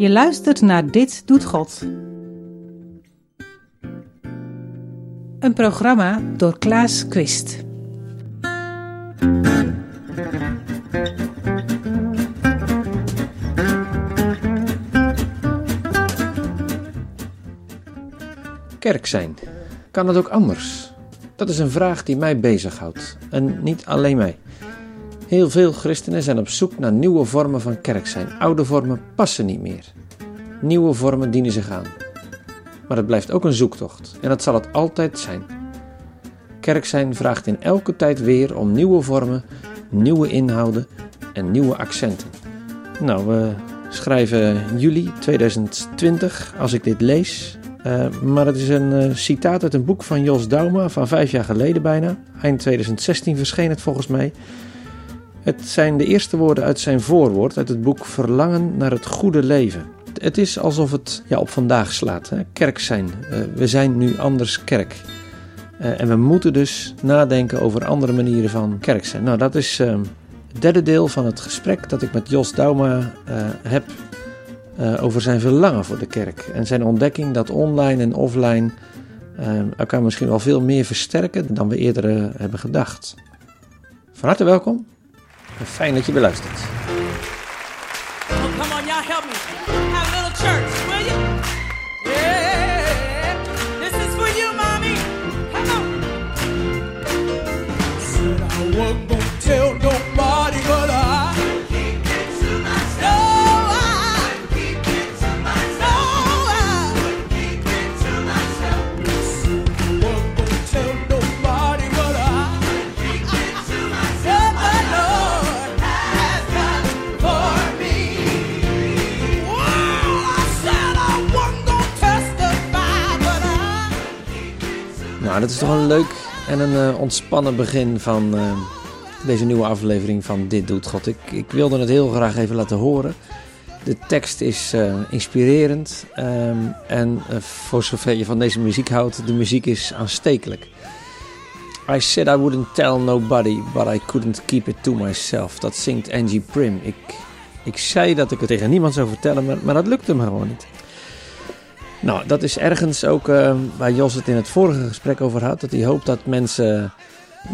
Je luistert naar Dit Doet God. Een programma door Klaas Quist. Kerk zijn. Kan het ook anders? Dat is een vraag die mij bezighoudt. En niet alleen mij. Heel veel christenen zijn op zoek naar nieuwe vormen van kerk zijn. Oude vormen passen niet meer. Nieuwe vormen dienen zich aan. Maar het blijft ook een zoektocht. En dat zal het altijd zijn. Kerk zijn vraagt in elke tijd weer om nieuwe vormen, nieuwe inhouden en nieuwe accenten. Nou, we schrijven juli 2020 als ik dit lees. Uh, maar het is een uh, citaat uit een boek van Jos Dauma van vijf jaar geleden bijna. Eind 2016 verscheen het volgens mij. Het zijn de eerste woorden uit zijn voorwoord uit het boek Verlangen naar het goede leven. Het is alsof het ja, op vandaag slaat. Hè? Kerk zijn. Uh, we zijn nu anders kerk. en we moeten dus nadenken over andere manieren van kerk zijn. Nou, dat is het derde deel van het gesprek dat ik met Jos Dauma heb uh, over zijn verlangen voor de kerk. En zijn ontdekking dat online en offline uh, elkaar misschien wel veel meer versterken dan we eerder hebben gedacht. Van harte welkom fijn dat je weer Dat is toch een leuk en een uh, ontspannen begin van uh, deze nieuwe aflevering van Dit Doet God. Ik, ik, wilde het heel graag even laten horen. De tekst is uh, inspirerend um, en voor zover je van deze muziek houdt, de muziek is aanstekelijk. I said I wouldn't tell nobody, but I couldn't keep it to myself. Dat zingt Angie Prim. Ik, ik zei dat ik het tegen niemand zou vertellen, maar, maar dat lukte me gewoon niet. Nou, dat is ergens ook uh, waar Jos het in het vorige gesprek over had. Dat hij hoopt dat mensen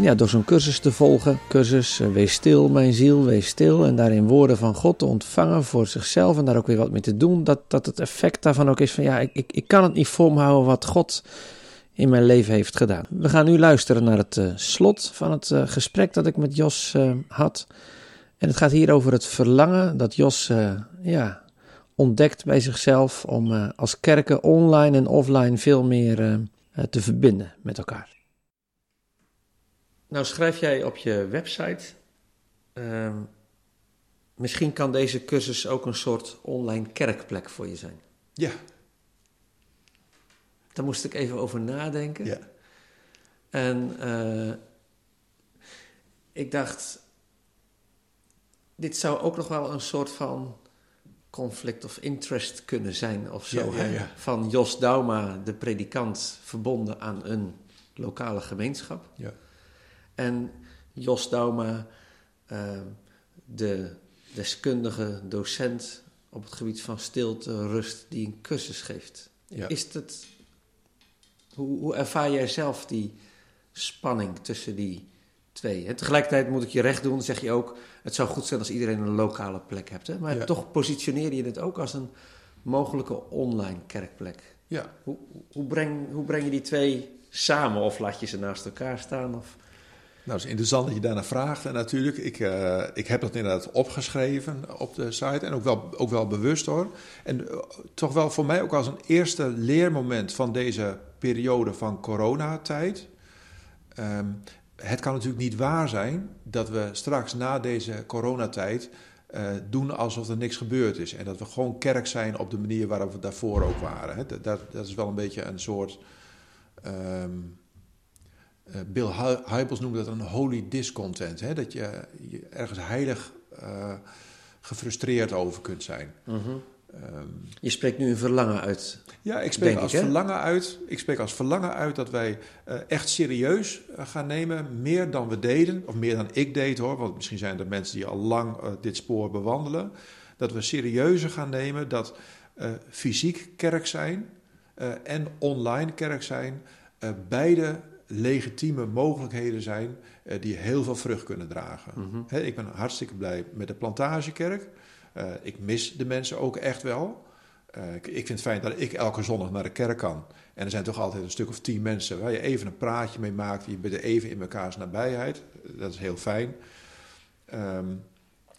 ja, door zo'n cursus te volgen. Cursus, uh, wees stil mijn ziel, wees stil. En daarin woorden van God te ontvangen voor zichzelf en daar ook weer wat mee te doen. Dat, dat het effect daarvan ook is van ja, ik, ik, ik kan het niet voor me houden wat God in mijn leven heeft gedaan. We gaan nu luisteren naar het slot van het gesprek dat ik met Jos had. En het gaat hier over het verlangen dat Jos ja, ontdekt bij zichzelf om uh, als kerken online en offline veel meer uh, te verbinden met elkaar. Nou schrijf jij op je website, uh, misschien kan deze cursus ook een soort online kerkplek voor je zijn. Ja. Daar moest ik even over nadenken. Ja. En uh, ik dacht, dit zou ook nog wel een soort van conflict of interest kunnen zijn of zo. Ja, ja, ja. Van Jos Dauma, de predikant, verbonden aan een lokale gemeenschap. Ja. En Jos Dauma, uh, de deskundige docent op het gebied van stilte, rust, die een cursus geeft. Is het, hoe, hoe ervaar jij zelf die spanning tussen die twee. En tegelijkertijd moet ik je recht doen, zeg je ook, het zou goed zijn als iedereen een lokale plek hebt. Hè? Maar Ja. toch positioneer je het ook als een mogelijke online kerkplek. Ja. Hoe, hoe, breng, hoe breng je die twee samen of laat je ze naast elkaar staan? Of... Nou, het is interessant dat je daarna vraagt. En natuurlijk, ik, uh, ik heb dat inderdaad opgeschreven op de site. En ook wel, ook wel bewust hoor. En uh, toch wel voor mij ook als een eerste leermoment van deze periode van coronatijd. Um, het kan natuurlijk niet waar zijn dat we straks na deze coronatijd uh, doen alsof er niks gebeurd is. En dat we gewoon kerk zijn op de manier waarop we daarvoor ook waren. Dat, dat, is wel een beetje een soort. Um, Bill Hybels noemde dat een holy discontent. Dat je, je ergens heilig uh, gefrustreerd over kunt zijn. Mm. Um, je spreekt nu een verlangen uit. Ja, ik spreek als ik, verlangen uit. Ik spreek als verlangen uit dat wij uh, echt serieus uh, gaan nemen, meer dan we deden, of meer dan ik deed hoor, want misschien zijn er mensen die al lang uh, dit spoor bewandelen, Dat we serieuzer gaan nemen dat eh, fysiek kerk zijn eh, en online kerk zijn, eh, beide legitieme mogelijkheden zijn eh, die heel veel vrucht kunnen dragen. Hè, ik ben hartstikke blij met de plantagekerk. Eh, ik mis de mensen ook echt wel. Eh, ik, ik vind het fijn dat ik elke zondag naar de kerk kan. En er zijn toch altijd een stuk of tien mensen waar je even een praatje mee maakt. Je bent even in mekaars nabijheid. Dat is heel fijn. Ehm,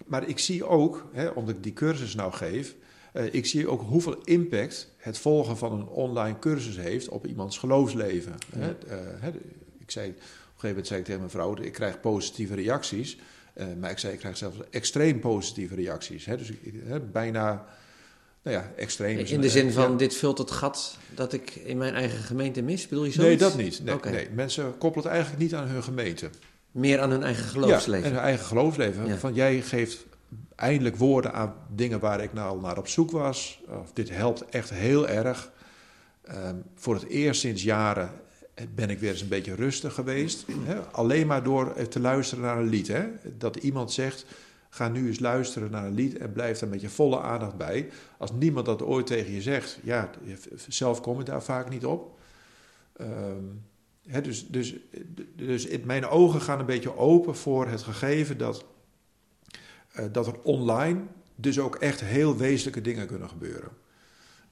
maar ik zie ook, hè, omdat ik die cursus nou geef, eh, ik zie ook hoeveel impact het volgen van een online cursus heeft op iemands geloofsleven. Hè, eh, hè, ik zei, op een gegeven moment zei ik tegen mijn vrouw, ik krijg positieve reacties. Eh, maar ik zei, ik krijg zelfs extreem positieve reacties. Hè, dus ik, hè, bijna, nou ja, extreem. In de zin van, ja. dit vult het gat dat ik in mijn eigen gemeente mis? Bedoel je zo? Nee, dat niet. Nee, nee. Mensen koppelen het eigenlijk niet aan hun gemeente. Meer aan hun eigen Ja, geloofsleven. en hun eigen geloofsleven. Ja. Van jij geeft eindelijk woorden aan dingen waar ik nou al naar op zoek was. Of dit helpt echt heel erg. Ehm, voor het eerst sinds jaren ben ik weer eens een beetje rustig geweest. Hè? Alleen maar door te luisteren naar een lied. Hè? Dat iemand zegt, ga nu eens luisteren naar een lied en blijf daar met je volle aandacht bij. Als niemand dat ooit tegen je zegt, ja, zelf kom ik daar vaak niet op. Ehm, hè, dus, dus, dus het- mijn ogen gaan een beetje open voor het gegeven dat, eh, dat er online dus ook echt heel wezenlijke dingen kunnen gebeuren.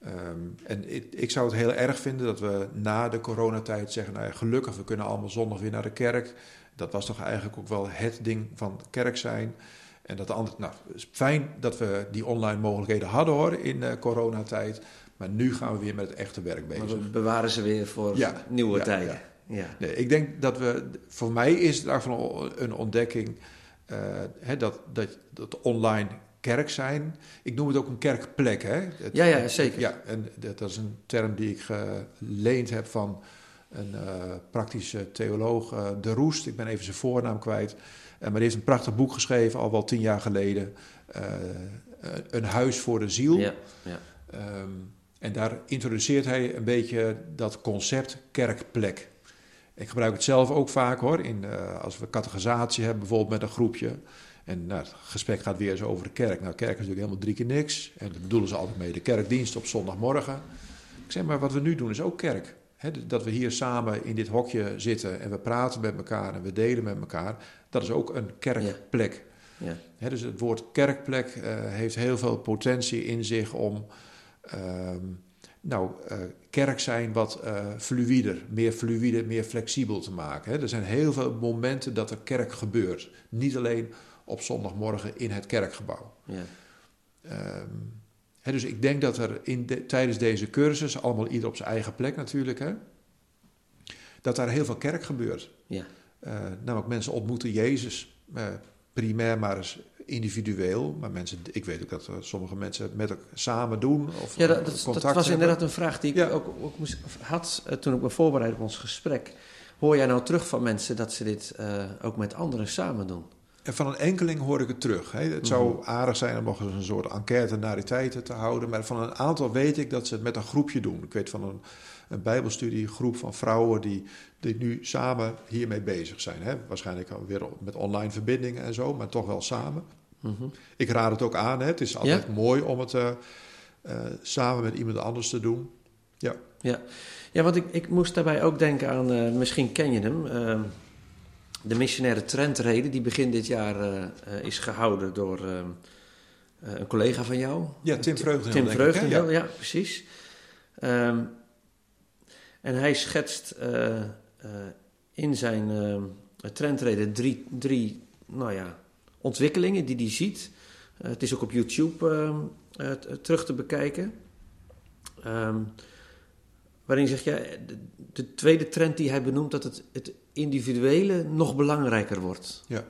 Ehm, en ik, ik zou het heel erg vinden dat we na de coronatijd zeggen, nou ja, gelukkig, we kunnen allemaal zondag weer naar de kerk. Dat was toch eigenlijk ook wel het ding van kerk zijn. En dat de andere, nou, fijn dat we die online mogelijkheden hadden hoor in de coronatijd. Maar nu gaan we weer met het echte werk Maar bezig. we bewaren ze weer voor Ja, nieuwe ja, tijden. Ja. Nee, ik denk dat we, voor mij is het eigenlijk een ontdekking eh, hè, dat, dat, dat online kerk zijn. Ik noem het ook een kerkplek. Hè? Het- Ja, ja, zeker. Ja, en dat, is een term die ik geleend heb van een eh, praktische theoloog, eh, De Roest. Ik ben even zijn voornaam kwijt. Eh, maar die heeft een prachtig boek geschreven, al wel tien jaar geleden. eh, een huis voor de ziel. Ja, ja. Ehm, en daar introduceert hij een beetje dat concept kerkplek. Ik gebruik het zelf ook vaak hoor, in, als we catechisatie hebben, bijvoorbeeld met een groepje. En nou, het gesprek gaat weer eens over de kerk. Nou, kerk is natuurlijk helemaal drie keer niks. En daar bedoelen ze altijd mee de kerkdienst op zondagmorgen. Ik zeg maar, wat we nu doen is ook kerk. Dat we hier samen in dit hokje zitten en we praten met elkaar en we delen met elkaar. Dat is ook een kerkplek. ja. Dus het woord kerkplek eh, heeft heel veel potentie in zich om ehm, nou, eh, kerk zijn wat eh fluider, meer fluide, meer flexibel te maken. Er zijn heel veel momenten dat er kerk gebeurt. Niet alleen op zondagmorgen in het kerkgebouw. ja. Ehm, dus ik denk dat er in de- tijdens deze cursus, allemaal ieder op zijn eigen plek natuurlijk, hè, dat daar heel veel kerk gebeurt. ja. Eh, namelijk mensen ontmoeten Jezus eh, primair maar eens individueel. Maar mensen, ik weet ook dat eh, sommige mensen het met elkaar samen doen. Of Ja, dat, dat, was hebben. inderdaad een vraag die ik Ja. ook, ook moest, had toen ik me voorbereidde op ons gesprek. Hoor jij nou terug van mensen dat ze dit ook met anderen samen doen? En van een enkeling hoor ik het terug. Hè. Het zou Mhm. aardig zijn om nog eens een soort enquête naar die tijden te houden. Maar van een aantal weet ik dat ze het met een groepje doen. Ik weet van een, een bijbelstudiegroep van vrouwen die, die nu samen hiermee bezig zijn. Hè. Waarschijnlijk weer met online verbindingen en zo, maar toch wel samen. Mhm. Ik raad het ook aan. Hè. Het is altijd mooi om het eh, eh, samen met iemand anders te doen. Ja. Ja, ja want ik, ik moest daarbij ook denken aan, eh, misschien ken je hem, eh, de missionaire trendreden die begin dit jaar eh, eh, is gehouden door eh, een collega van jou. Ja, Tim Vreugdenhil, Tim? Vreugdenhil, Ja. ja. precies. Ehm, en hij schetst in zijn trendreden drie, drie nou ja, ontwikkelingen die hij ziet. Het is ook op YouTube ehm, eh, terug te bekijken. Ehm, waarin hij zegt, ja, de, de tweede trend die hij benoemt, dat het, het individuele nog belangrijker wordt. Ja.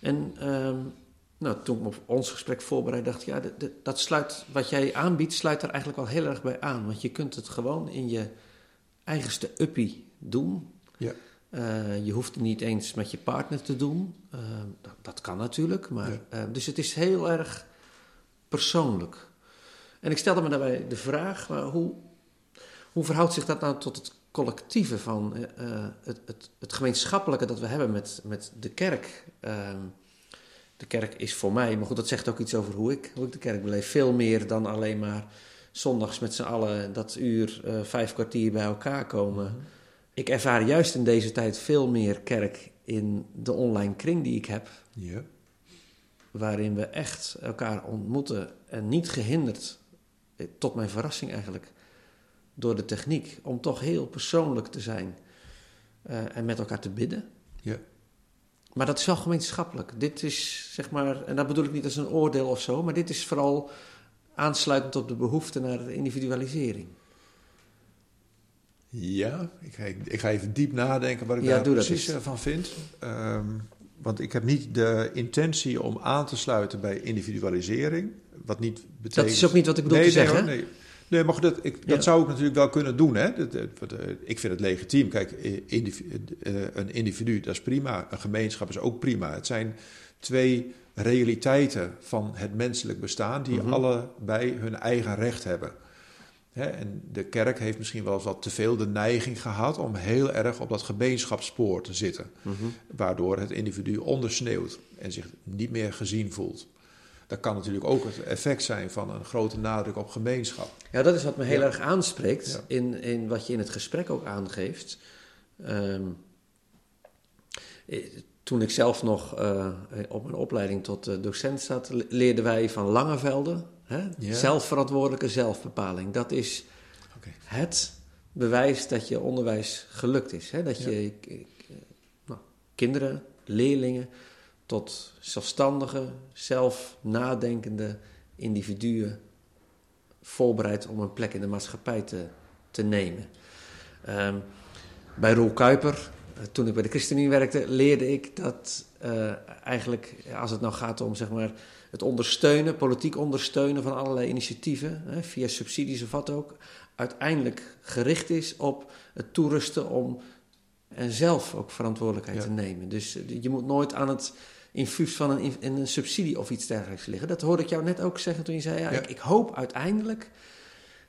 En ehm, nou, toen ik me op ons gesprek voorbereidde, dacht ik, ja, de- de- dat sluit, wat jij aanbiedt, sluit er eigenlijk wel heel erg bij aan. Want je kunt het gewoon in je eigenste uppie doen. Ja. Eh, je hoeft het niet eens met je partner te doen. Eh, dat, dat kan natuurlijk. Maar, Ja. eh, dus het is heel erg persoonlijk. En ik stelde me daarbij de vraag, maar hoe, hoe verhoudt zich dat nou tot het collectieve van eh, eh, het, het, het gemeenschappelijke dat we hebben met, met de kerk? Ehm, de kerk is voor mij, maar goed, dat zegt ook iets over hoe ik, hoe ik de kerk beleef. Veel meer dan alleen maar zondags met z'n allen dat uur, eh, vijf kwartier bij elkaar komen. Ik ervaar juist in deze tijd veel meer kerk in de online kring die ik heb. Ja. Waarin we echt elkaar ontmoeten en niet gehinderd, eh, tot mijn verrassing eigenlijk, door de techniek, om toch heel persoonlijk te zijn eh, en met elkaar te bidden. Ja. Maar dat is wel gemeenschappelijk. Dit is, zeg maar, en dat bedoel ik niet als een oordeel of zo, maar dit is vooral aansluitend op de behoefte naar individualisering. Ja, ik ga, ik ga even diep nadenken wat ik Ja, daar precies eh, van vind. Ehm, want ik heb niet de intentie om aan te sluiten bij individualisering. Wat niet betekent... Dat is ook niet wat ik bedoel nee, te nee, zeggen. hoor, nee. Nee, maar goed, dat, ik, Ja. dat zou ik natuurlijk wel kunnen doen. Hè? Dat, eh, ik vind het legitiem. Kijk, eh, individu, eh, een individu, dat is prima. Een gemeenschap is ook prima. Het zijn twee realiteiten van het menselijk bestaan... die Mhm. allebei hun eigen recht hebben. Hè, en de kerk heeft misschien wel eens wat te veel de neiging gehad... om heel erg op dat gemeenschapsspoor te zitten. Mhm. Waardoor het individu ondersneeuwt en zich niet meer gezien voelt. Dat kan natuurlijk ook het effect zijn van een grote nadruk op gemeenschap. Ja, dat is wat me heel Ja. erg aanspreekt Ja. in, in wat je in het gesprek ook aangeeft. Ehm, eh, toen ik zelf nog eh, op mijn opleiding tot eh, docent zat, le- leerden wij van Langevelde. Hè? Ja. Zelfverantwoordelijke zelfbepaling. Dat is het bewijs dat je onderwijs gelukt is. Hè? Dat je ik- ik, nou, kinderen, leerlingen tot zelfstandige, zelf nadenkende individuen voorbereidt om een plek in de maatschappij te, te nemen. Ehm, bij Roel Kuiper, eh, toen ik bij de ChristenUnie werkte, leerde ik dat eh, eigenlijk, als het nou gaat om zeg maar, het ondersteunen, politiek ondersteunen van allerlei initiatieven, hè, via subsidies of wat ook, uiteindelijk gericht is op het toerusten om en zelf ook verantwoordelijkheid Ja. te nemen. Dus eh, je moet nooit aan het infuus van een, in- een subsidie of iets dergelijks liggen. Dat hoorde ik jou net ook zeggen toen je zei: ja, Ja. Ik, ik hoop uiteindelijk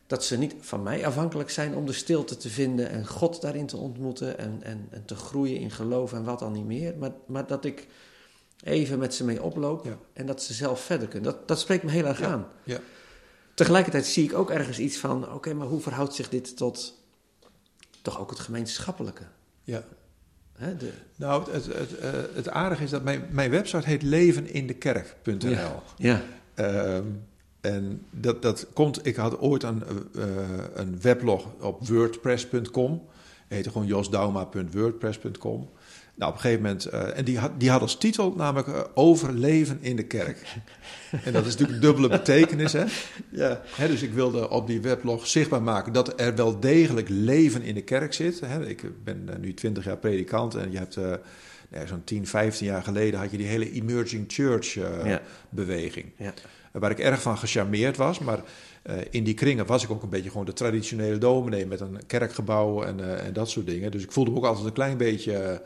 dat ze niet van mij afhankelijk zijn om de stilte te vinden en God daarin te ontmoeten en, en, en te groeien in geloof en wat dan niet meer. Maar, maar dat ik even met ze mee oploop Ja. en dat ze zelf verder kunnen. Dat, dat spreekt me heel erg aan. Ja. Tegelijkertijd zie ik ook ergens iets van: oké, maar hoe verhoudt zich dit tot toch ook het gemeenschappelijke? Ja. Hè, de, Nou, het, het, eh, het aardige is dat mijn, mijn website heet levenindekerk.nl. Ja. ja. Ehm, en dat, dat komt, ik had ooit een, eh, een weblog op wordpress.com. heette gewoon josdauma.wordpress.com. Nou, op een gegeven moment, eh, en die had, die had als titel namelijk eh, Overleven in de kerk. en dat is natuurlijk een dubbele betekenis, hè? Ja. Hè, dus ik wilde op die weblog zichtbaar maken dat er wel degelijk leven in de kerk zit. Hè, ik ben eh, nu 20 jaar predikant en je hebt nou ja, zo'n 10, 15 jaar geleden had je die hele emerging church Ja. beweging. Ja. Waar ik erg van gecharmeerd was, maar in die kringen was ik ook een beetje gewoon de traditionele dominee met een kerkgebouw en, en dat soort dingen. Dus ik voelde me ook altijd een klein beetje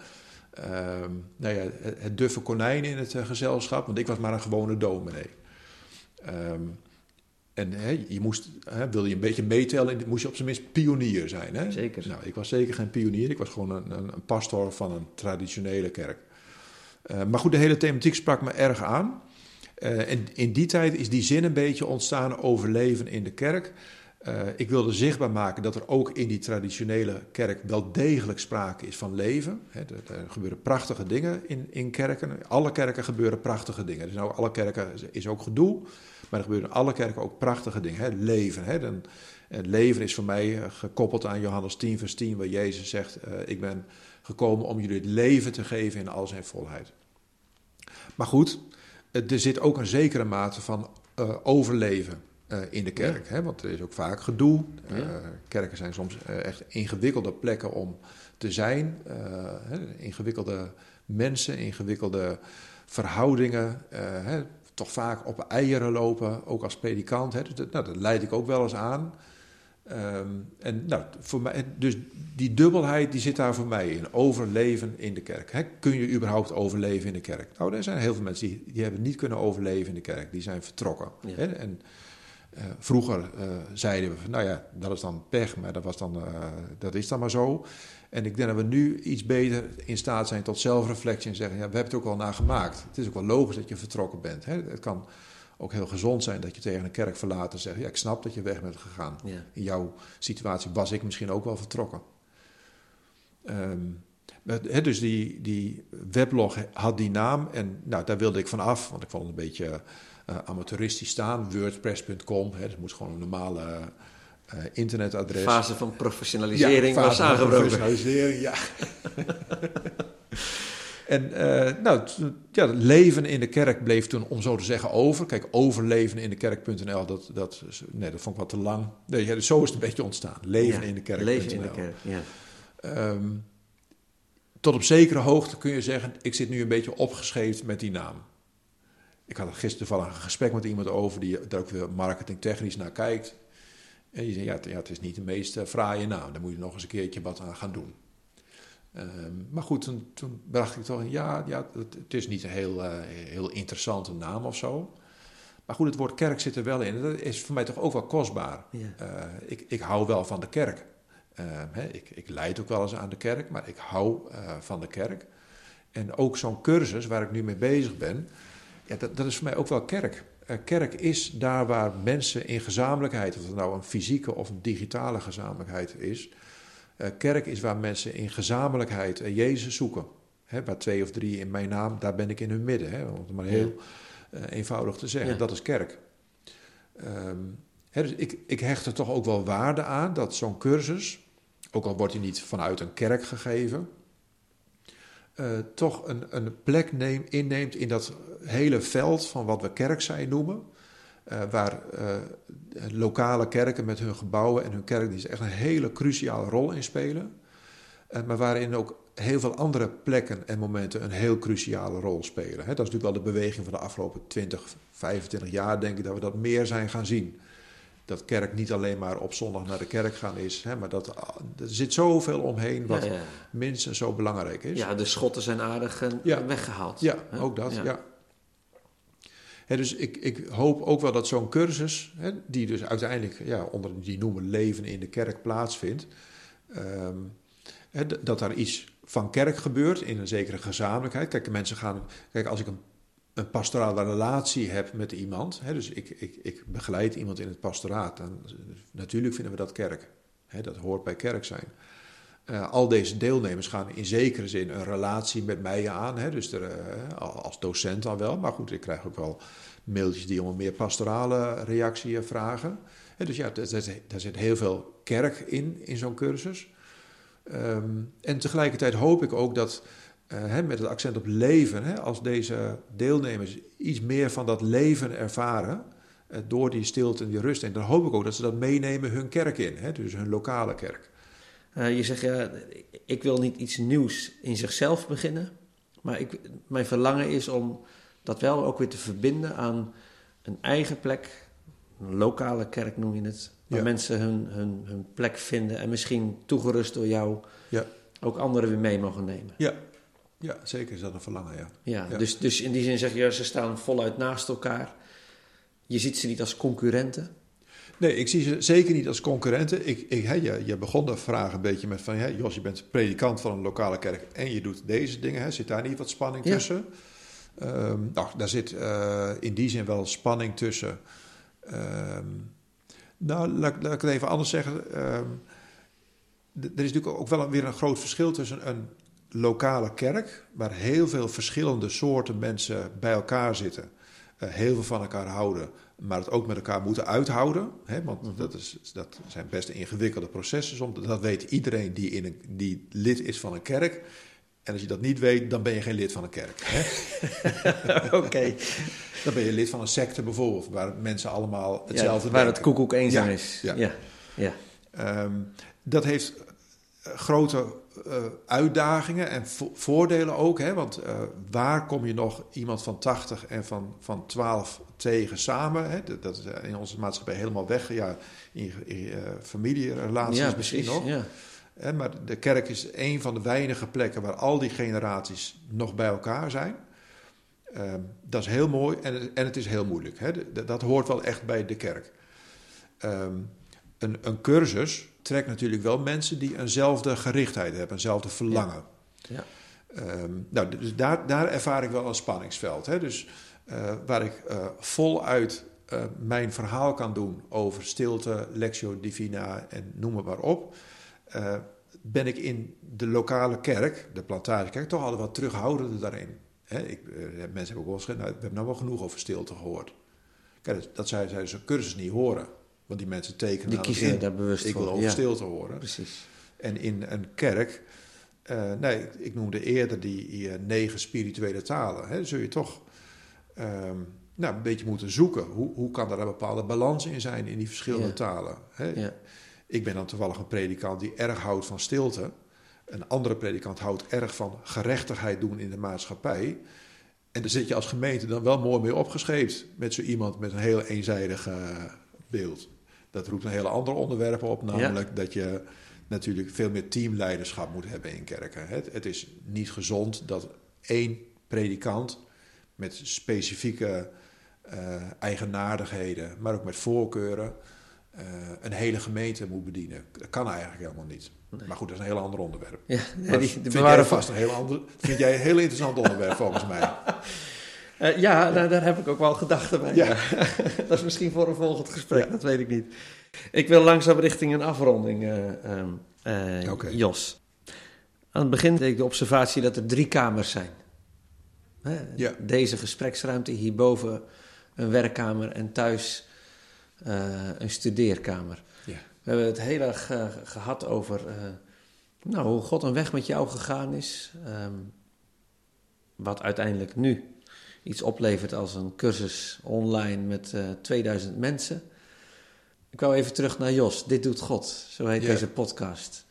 nou ja, het, duffe konijn in het eh, gezelschap, want ik was maar een gewone dominee. Ehm, en hè, je moest, hè, wil je een beetje meetellen, moest je op zijn minst pionier zijn. Hè? Zeker. Nou, ik was zeker geen pionier, ik was gewoon een, een, een pastor van een traditionele kerk. Eh, maar goed, de hele thematiek sprak me erg aan. Eh, en in die tijd is die zin een beetje ontstaan over leven in de kerk. Eh, ik wilde zichtbaar maken dat er ook in die traditionele kerk wel degelijk sprake is van leven. Hè, er, er gebeuren prachtige dingen in, in kerken. Alle kerken gebeuren prachtige dingen. Dus nou, alle kerken is- ook gedoe, maar er gebeuren in alle kerken ook prachtige dingen. Hè. Leven. Dan, het leven is voor mij eh, gekoppeld aan Johannes 10, vers 10, waar Jezus zegt: eh, Ik ben gekomen om jullie het leven te geven in al zijn volheid. Maar goed, eh, er zit ook een zekere mate van eh, overleven eh, in de kerk. Hè? Want er is ook vaak gedoe. Eh, kerken zijn soms eh, echt ingewikkelde plekken om te zijn. Hè? Ingewikkelde mensen, ingewikkelde verhoudingen. hè? Toch vaak op eieren lopen, ook als predikant. Hè? Dus dat, nou, dat leid ik ook wel eens aan. Ehm, en nou, voor mij, dus die dubbelheid die zit daar voor mij in. Overleven in de kerk. Hè, kun je überhaupt overleven in de kerk? Nou, er zijn heel veel mensen die, die hebben niet kunnen overleven in de kerk. Die zijn vertrokken. Ja. En Eh, vroeger eh, zeiden we, van, nou ja, dat is dan pech, maar dat, was dan, eh, dat is dan maar zo. En ik denk dat we nu iets beter in staat zijn tot zelfreflectie en zeggen, ja, we hebben het ook wel naar gemaakt. Het is ook wel logisch dat je vertrokken bent. Hè? Het kan ook heel gezond zijn dat je tegen een kerk verlaat en zegt, ja, ik snap dat je weg bent gegaan. Ja. In jouw situatie was ik misschien ook wel vertrokken. Ehm, maar, hè, dus die, die weblog had die naam en nou, daar wilde ik van af, want ik vond het een beetje amateuristisch staan. WordPress.com, hè, dat moest gewoon een normale eh, internetadres. Fase van professionalisering was aangebroken. professionalisering, ja. en eh, nou, ja, het leven in de kerk bleef toen, om zo te zeggen, over. Kijk, overleven in de kerk.nl, dat, dat, nee, dat vond ik wat te lang. Nee, ja, dus zo is het een beetje ontstaan. Leven Ja, in de kerk.nl. Leven in de kerk, ja. Ehm, tot op zekere hoogte kun je zeggen, ik zit nu een beetje opgeschreven met die naam. Ik had er gisteren toevallig een gesprek met iemand over die daar ook weer marketingtechnisch naar kijkt. En die zei, ja, het, ja, het is niet de meest eh, fraaie naam, daar moet je nog eens een keertje wat aan gaan doen. Ehm, maar goed, toen, toen bracht ik toch, ja, ja het, het is niet een heel, eh, heel interessante naam of zo. Maar goed, het woord kerk zit er wel in. Dat is voor mij toch ook wel kostbaar. Ja. Eh, ik, ik hou wel van de kerk. Eh, hè, ik, ik leid ook wel eens aan de kerk, maar ik hou van de kerk. En ook zo'n cursus waar ik nu mee bezig ben, ja, dat, dat is voor mij ook wel kerk. Eh, kerk is daar waar mensen in gezamenlijkheid, of het nou een fysieke of een digitale gezamenlijkheid is. eh, kerk is waar mensen in gezamenlijkheid eh, Jezus zoeken. Hè, waar twee of drie in mijn naam, daar ben ik in hun midden. Hè, om het maar heel eenvoudig te zeggen. Ja. Dat is kerk. Ehm, hè, dus ik, ik hecht er toch ook wel waarde aan dat zo'n cursus, ook al wordt hij niet vanuit een kerk gegeven, eh, toch een, een plek neem, inneemt in dat hele veld van wat we kerk zijn noemen. eh, waar eh, lokale kerken met hun gebouwen en hun kerkdienst echt een hele cruciale rol in spelen. Maar waarin ook heel veel andere plekken en momenten een heel cruciale rol spelen. Dat is natuurlijk wel de beweging van de afgelopen 20, 25 jaar, denk ik, dat we dat meer zijn gaan zien. Dat kerk niet alleen maar op zondag naar de kerk gaan is, hè, maar dat, ah, er zit zoveel omheen wat Ja, ja. minstens zo belangrijk is. ja, de schotten zijn aardig eh, Ja. weggehaald. Ja, Hè? ook dat, ja. Hè, dus ik, ik hoop ook wel dat zo'n cursus, hè, die dus uiteindelijk ja, onder die noemen leven in de kerk plaatsvindt, d- dat daar iets van kerk gebeurt in een zekere gezamenlijkheid. Kijk, mensen gaan, kijk, als ik een, een pastorale relatie heb met iemand, hè, dus ik, ik, ik begeleid iemand in het pastoraat, natuurlijk vinden we dat kerk. Hè, dat hoort bij kerk zijn. Eh, al deze deelnemers gaan in zekere zin een relatie met mij aan. Hè? Dus er, eh, als docent dan wel. Maar goed, ik krijg ook wel mailtjes die om een meer pastorale reactie eh, vragen. Hè, dus ja, daar zit, heel veel kerk in, in zo'n cursus. Ehm, en tegelijkertijd hoop ik ook dat, hè, met het accent op leven, hè, als deze deelnemers iets meer van dat leven ervaren, eh, door die stilte en die rust, en dan hoop ik ook dat ze dat meenemen hun kerk in, hè, dus hun lokale kerk. Eh, je zegt, ja, ik wil niet iets nieuws in zichzelf beginnen. Maar ik, mijn verlangen is om dat wel ook weer te verbinden aan een eigen plek. Een lokale kerk noem je het. Waar Ja. mensen hun, hun, hun plek vinden. En misschien toegerust door jou Ja. ook anderen weer mee mogen nemen. Ja, ja zeker is dat een verlangen, ja. Ja, Ja. Dus, dus in die zin zeg je, ze staan voluit naast elkaar. Je ziet ze niet als concurrenten. Nee, ik zie ze zeker niet als concurrenten. Ik, ik, hè, je, je begon de vraag een beetje met van... Hè, Jos, je bent predikant van een lokale kerk en je doet deze dingen. Hè, zit daar niet wat spanning Ja. tussen? Ehm, nou, daar zit eh, in die zin wel spanning tussen. Ehm, nou, laat, laat ik het even anders zeggen. Ehm, er is natuurlijk ook wel weer een groot verschil tussen een lokale kerk... waar heel veel verschillende soorten mensen bij elkaar zitten... eh, heel veel van elkaar houden, maar het ook met elkaar moeten uithouden. Hè? Want dat, is, dat zijn best ingewikkelde processen soms. Dat weet iedereen die, in een, die lid is van een kerk. En als je dat niet weet, dan ben je geen lid van een kerk. Oké. Dan ben je lid van een secte bijvoorbeeld, waar mensen allemaal hetzelfde ja, waar denken. het koekoek eenzaam Ja, is. ja. ja. ja. Ehm, dat heeft eh, grote uitdagingen en vo- voordelen ook. Hè? Want eh, waar kom je nog iemand van 80 en van, van 12 tegen samen? Hè? Dat, dat is in onze maatschappij helemaal weg. Ja, in, in eh, familierelaties ja, misschien precies. nog. Ja. Hè, maar de kerk is een van de weinige plekken waar al die generaties nog bij elkaar zijn. Ehm, dat is heel mooi en, het- en het is heel moeilijk. Hè. Dat hoort wel echt bij de kerk. ehm, een, een cursus trekt natuurlijk wel mensen die eenzelfde gerichtheid hebben, eenzelfde verlangen. Ja. Ehm, nou, dus daar, daar ervaar ik wel een spanningsveld. Hè? Dus eh, waar ik eh, voluit eh, mijn verhaal kan doen over stilte, lectio divina en noem het maar op, ben ik in de lokale kerk, de plantagekerk, toch altijd wat terughoudender daarin. Hè? Ik, mensen hebben ook wel gezegd, nou, we hebben nou wel genoeg over stilte gehoord. Kijk, dat- dat zij, zij zo'n cursus niet horen. Want die mensen tekenen Die kiezen in. daar bewust Ik wil voor, over ja. stilte horen. Precies. En in een kerk, eh, nee, ik- ik noemde eerder die, die, eh, negen spirituele talen. Hè, zul je toch ehm, nou, een beetje moeten zoeken. Hoe, hoe kan er een bepaalde balans in zijn in die verschillende Ja. talen? Hè? Ja. Ik ben dan toevallig een predikant die erg houdt van stilte. Een andere predikant houdt erg van gerechtigheid doen in de maatschappij. En daar zit je als gemeente dan wel mooi mee opgescheept. Met zo iemand met een heel eenzijdig eh, beeld. Dat roept een hele andere onderwerp op. Namelijk dat je natuurlijk veel meer teamleiderschap moet hebben in kerken. Het, het is niet gezond dat één predikant met specifieke eh, eigenaardigheden, maar ook met voorkeuren, eh, een hele gemeente moet bedienen. Dat kan eigenlijk helemaal niet. Maar goed, dat is een heel ander onderwerp. Ja, nee, die, vind die jij bewaren vast een heel ander, vind jij een heel interessant onderwerp volgens mij. Eh, ja, nou, daar heb ik ook wel gedachten bij. Ja. Dat is misschien voor een volgend gesprek, dat weet ik niet. Ik wil langzaam richting een afronding, eh, ehm, eh. Jos. Aan het begin deed ik de observatie dat er drie kamers zijn. Hè, Ja. Deze gespreksruimte, hierboven een werkkamer en thuis een studeerkamer. Ja. We hebben het heel erg eh, gehad over nou, hoe God een weg met jou gegaan is. ehm, wat uiteindelijk nu iets oplevert als een cursus online met eh 2000 mensen. Ik wou even terug naar Jos. Dit doet God, zo heet deze podcast.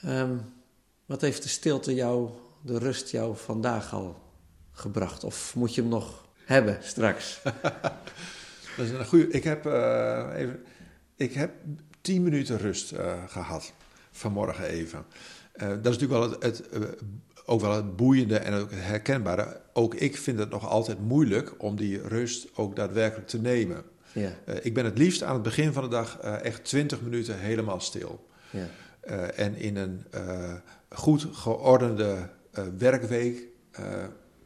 Ehm, wat heeft de stilte jou, de rust jou vandaag al gebracht? Of moet je hem nog hebben straks? Dat is een goede. Ik heb, eh, even, ik heb tien minuten rust eh, gehad vanmorgen even. Eh, dat is natuurlijk wel het, het, eh, ook wel het boeiende en ook het herkenbare. Ook ik vind het nog altijd moeilijk om die rust ook daadwerkelijk te nemen. Ja, Eh, ik ben het liefst aan het begin van de dag eh, echt 20 minuten helemaal stil. ja. Eh, en in een goed geordende werkweek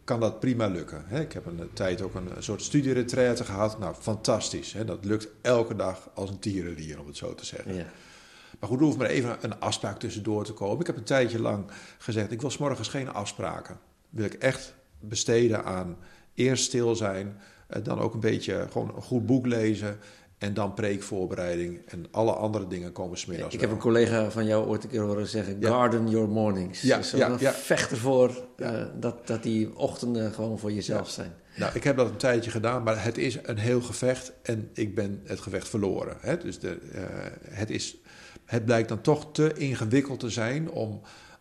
kan dat prima lukken. Hè? Ik heb een tijd ook een, soort studieretraite gehad. Nou, fantastisch. Hè? Dat lukt elke dag als een tierenlier, om het zo te zeggen. ja. Maar goed, er hoeft maar even een afspraak tussendoor te komen. Ik heb een tijdje lang gezegd, ik wil 's morgens geen afspraken. Wil ik echt besteden aan eerst stil zijn, eh, dan ook een beetje gewoon een goed boek lezen en dan preekvoorbereiding en alle andere dingen komen smiddags Ik heb een collega van jou ooit een keer horen zeggen: Ja. garden your mornings. Ja, dus ja, ja. vecht ervoor Ja. eh, dat, dat die ochtenden gewoon voor jezelf zijn. Nou, ik heb dat een tijdje gedaan, maar het is een heel gevecht en ik ben het gevecht verloren. Hè? Dus de, eh, het, is, het blijkt dan toch te ingewikkeld te zijn om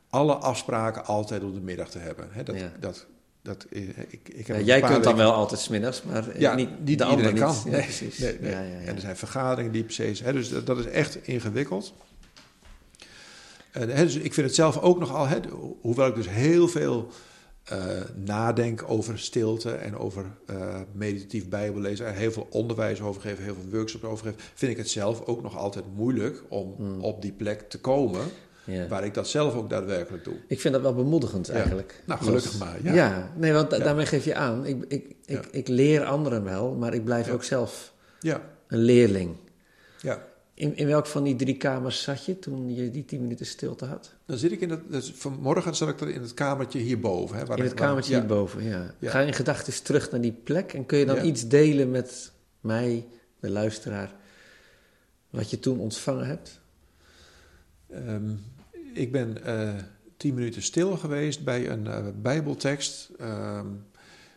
alle afspraken altijd op de middag te hebben. Dat, Ja. dat, dat, eh, ik, ik heb Ja, jij kunt dan wel altijd smiddags, maar eh, Ja, niet, niet de andere iedereen niet. kan. Ja, Nee, precies. nee, nee. Ja, ja, ja. En er zijn vergaderingen die precies. Hè, dus dat, dat is echt ingewikkeld. En, hè, dus ik vind het zelf ook nogal, hè, ho- hoewel ik dus heel veel eh, nadenk over stilte en over eh, meditatief bijbellezen, er heel veel onderwijs over geef, heel veel workshops over geef, vind ik het zelf ook nog altijd moeilijk om Hmm. op die plek te komen Ja. waar ik dat zelf ook daadwerkelijk doe. Ik vind dat wel bemoedigend Ja. eigenlijk. Nou, gelukkig maar, ja. Ja, nee, want da- daarmee geef je aan. Ik, ik, ik, ik leer anderen wel, maar ik blijf ook zelf Ja, een leerling. ja. In, in welk van die drie kamers zat je toen je die tien minuten stilte had? Dan zit ik in dat, dus vanmorgen zat ik er in het kamertje hierboven. Hè, waar In het kamertje ja. hierboven, ja. Ja. Ga in gedachten terug naar die plek en kun je dan Ja. iets delen met mij, de luisteraar, wat je toen ontvangen hebt? Ehm, ik ben eh, tien minuten stil geweest bij een eh, bijbeltekst ehm,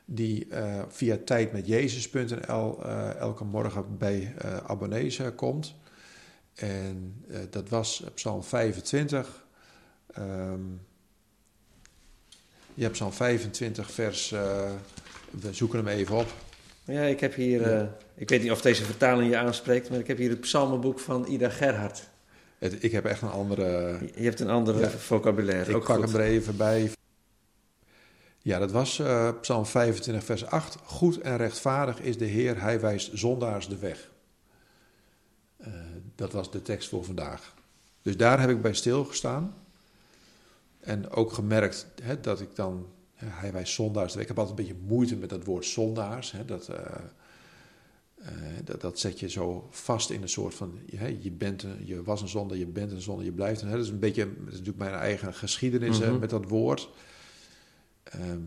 die eh, via tijdmetjezus.nl elke morgen bij abonnees komt. En eh, dat was Psalm 25. Ehm, je hebt Psalm 25 vers, eh, we zoeken hem even op. Ja, ik heb hier, eh, ik weet niet of deze vertaling je aanspreekt, maar ik heb hier het psalmenboek van Ida Gerhard. Het, ik heb echt een andere... Je hebt een andere Ja. vocabulaire, Ik ook pak goed. hem er even bij. Ja, dat was eh, Psalm 25, vers 8. Goed en rechtvaardig is de Heer, hij wijst zondaars de weg. Dat was de tekst voor vandaag. Dus daar heb ik bij stilgestaan. En ook gemerkt hè, dat ik dan, hij wij zondaars, ik heb altijd een beetje moeite met dat woord zondaars. Hè, dat, eh, eh, dat, dat zet je zo vast in een soort van, je, je, bent een, je was een zonde, je bent een zonde, je blijft een. Hè, dat is een beetje, dat is natuurlijk mijn eigen geschiedenis hè, Mhm. met dat woord. Ehm,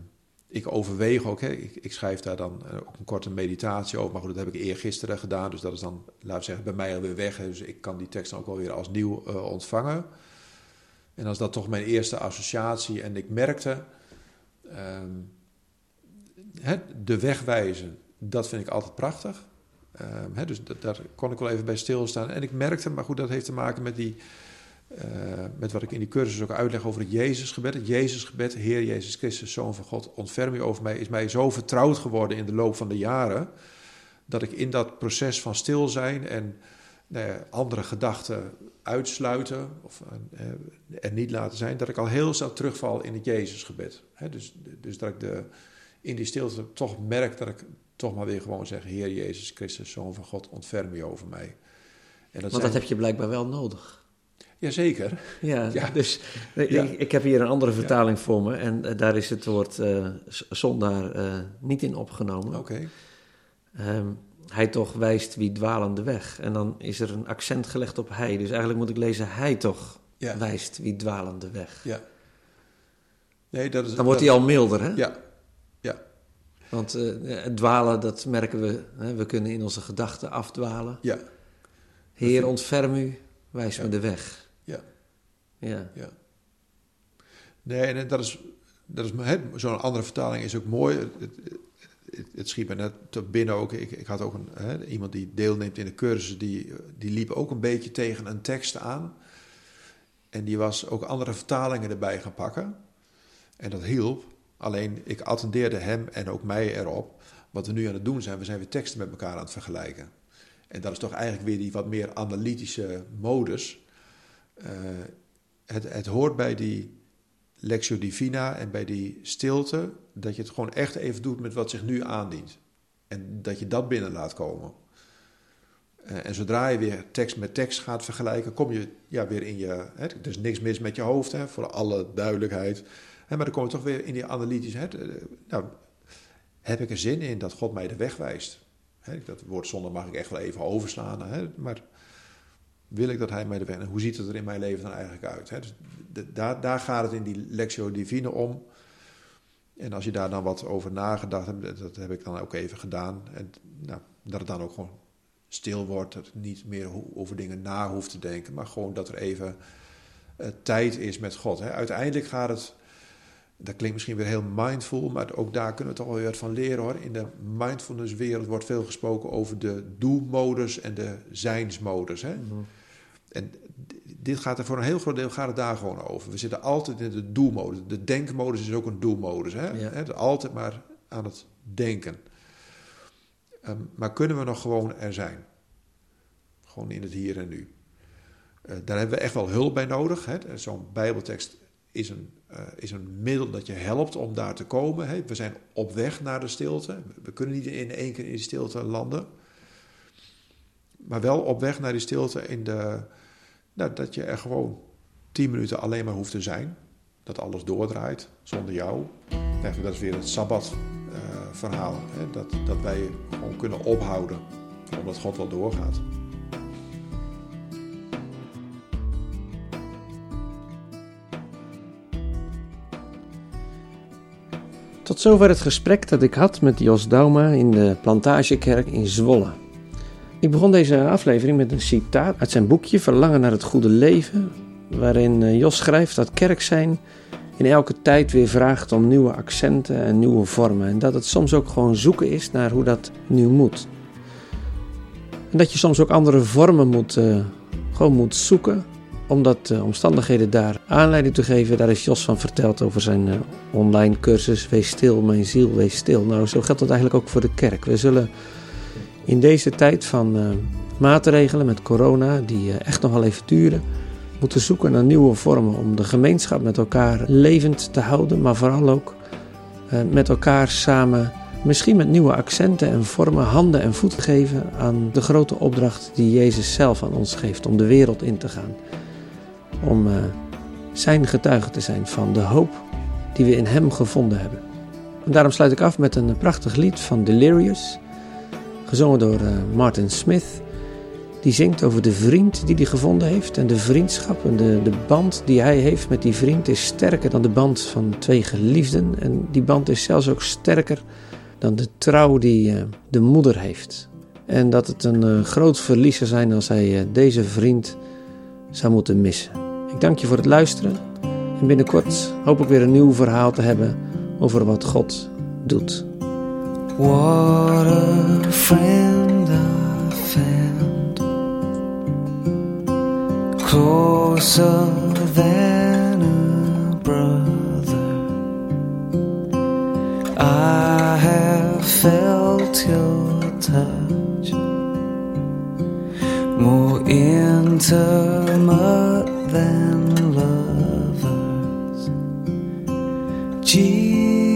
ik overweeg ook, hè, ik, ik schrijf daar dan eh, ook een korte meditatie over, maar goed, dat heb ik eergisteren gedaan, dus dat is dan, laten we zeggen, bij mij alweer weg, dus ik kan die tekst dan ook wel weer als nieuw eh, ontvangen. En als dat toch mijn eerste associatie, en ik merkte, ehm, hè, de weg wijzen, dat vind ik altijd prachtig. Ehm, hè, dus daar kon ik wel even bij stilstaan. En ik merkte, maar goed, dat heeft te maken met die, eh, met wat ik in die cursus ook uitleg over het Jezusgebed. Het Jezusgebed, Heer Jezus Christus, Zoon van God, ontferm u over mij, is mij zo vertrouwd geworden in de loop van de jaren, dat ik in dat proces van stil zijn en nou ja, andere gedachten uitsluiten of er niet laten zijn, dat ik al heel snel terugval in het Jezusgebed. Dus, dus dat ik de, in die stilte toch merk dat ik toch maar weer gewoon zeg, Heer Jezus Christus, Zoon van God, ontferm u over mij. En Want dat heb je blijkbaar wel nodig. Jazeker. Ja, Ja. dus Ja. Ik, ik heb hier een andere vertaling voor me en eh, daar is het woord eh, zondaar eh, niet in opgenomen. Oké. Ehm, hij toch wijst wie dwalende weg. En dan is er een accent gelegd op hij. Dus eigenlijk moet ik lezen, hij toch wijst wie dwalende weg. Ja. Nee, dat is, Dan wordt hij al milder, hè? Ja. Ja. Want het dwalen, dat merken we. Hè? We kunnen in onze gedachten afdwalen. Ja. Heer, ontferm u, wijs Ja. me de weg. Ja. Ja. Nee, en dat is, dat is zo'n andere vertaling is ook mooi. Het, het, het, schiet me net te binnen ook. Ik, ik had ook een, iemand die deelneemt in de cursus, die, die liep ook een beetje tegen een tekst aan. En die was ook andere vertalingen erbij gaan pakken. En dat hielp. Alleen ik attendeerde hem en ook mij erop. Wat we nu aan het doen zijn, we zijn weer teksten met elkaar aan het vergelijken. En dat is toch eigenlijk weer die wat meer analytische modus. Eh, het, het hoort bij die Lectio Divina en bij die stilte, dat je het gewoon echt even doet met wat zich nu aandient. En dat je dat binnen laat komen. Eh, en zodra je weer tekst met tekst gaat vergelijken, kom je ja, weer in je. Hè, er is niks mis met je hoofd, hè, voor alle duidelijkheid. Hè, maar dan kom je toch weer in die analytische. Hè, eh, nou, heb ik er zin in dat God mij de weg wijst? Hè, dat woord zonde mag ik echt wel even overslaan. Hè, maar wil ik dat hij mij de weg... En hoe ziet het er in mijn leven dan eigenlijk uit? Hè? Dus daar, daar gaat het in die Lectio Divine om. En als je daar dan wat over nagedacht hebt, dat- heb ik dan ook even gedaan. En nou, dat het dan ook gewoon stil wordt, dat niet meer over dingen na hoeft te denken, maar gewoon dat er even eh, tijd is met God. Hè? Uiteindelijk gaat het, dat klinkt misschien weer heel mindful, maar ook daar kunnen we toch wel weer van leren hoor. In de mindfulness wereld wordt veel gesproken over de do-modus en de zijnsmodus. Hè? En dit gaat er voor een heel groot deel gaat het daar gewoon over. We zitten altijd in de do-modus. De denkmodus is ook een do-modus. Hè? Ja. Altijd maar aan het denken. Ehm, maar kunnen we nog gewoon er zijn? Gewoon in het hier en nu. Eh, daar hebben we echt wel hulp bij nodig. Zo'n Bijbeltekst is een, eh, is een middel dat je helpt om daar te komen. hè. We zijn op weg naar de stilte. We kunnen niet in één keer in die stilte landen. Maar wel op weg naar die stilte in de, nou, dat je er gewoon tien minuten alleen maar hoeft te zijn. Dat alles doordraait zonder jou. Dat is weer het Sabbat-verhaal. hè, dat, dat wij gewoon kunnen ophouden, omdat God wel doorgaat. Tot zover het gesprek dat ik had met Jos Dauma in de Plantagekerk in Zwolle. Ik begon deze aflevering met een citaat uit zijn boekje Verlangen naar het goede leven, waarin eh, Jos schrijft dat kerk zijn in elke tijd weer vraagt om nieuwe accenten en nieuwe vormen. En dat het soms ook gewoon zoeken is naar hoe dat nu moet. En dat je soms ook andere vormen moet, eh, gewoon moet zoeken, omdat de omstandigheden daar aanleiding te geven. Daar is Jos van verteld over zijn eh, online cursus Wees stil, mijn ziel, wees stil. Nou, zo geldt dat eigenlijk ook voor de kerk. We zullen in deze tijd van eh, maatregelen met corona, die eh, echt nog wel even duren, moeten zoeken naar nieuwe vormen om de gemeenschap met elkaar levend te houden, maar vooral ook eh, met elkaar samen Misschien met nieuwe accenten en vormen, handen en voeten geven aan de grote opdracht die Jezus zelf aan ons geeft om de wereld in te gaan. Om zijn getuige te zijn van de hoop die we in Hem gevonden hebben. En daarom sluit ik af met een prachtig lied van Delirious, gezongen door uh, Martin Smith. Die zingt over de vriend die hij gevonden heeft en de vriendschap en de, de band die hij heeft met die vriend is sterker dan de band van twee geliefden. En die band is zelfs ook sterker dan de trouw die uh, de moeder heeft. En dat het een uh, groot verlies zou zijn als hij deze vriend zou moeten missen. Ik dank je voor het luisteren. En binnenkort hoop ik weer een nieuw verhaal te hebben over wat God doet. What a friend I found. Closer than a brother. I have felt your touch. More intimate than lovers. Jesus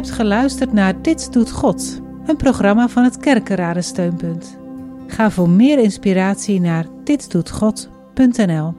hebt geluisterd naar Dit doet God, een programma van het Kerkenraden Steunpunt. Ga voor meer inspiratie naar ditdoetgod.nl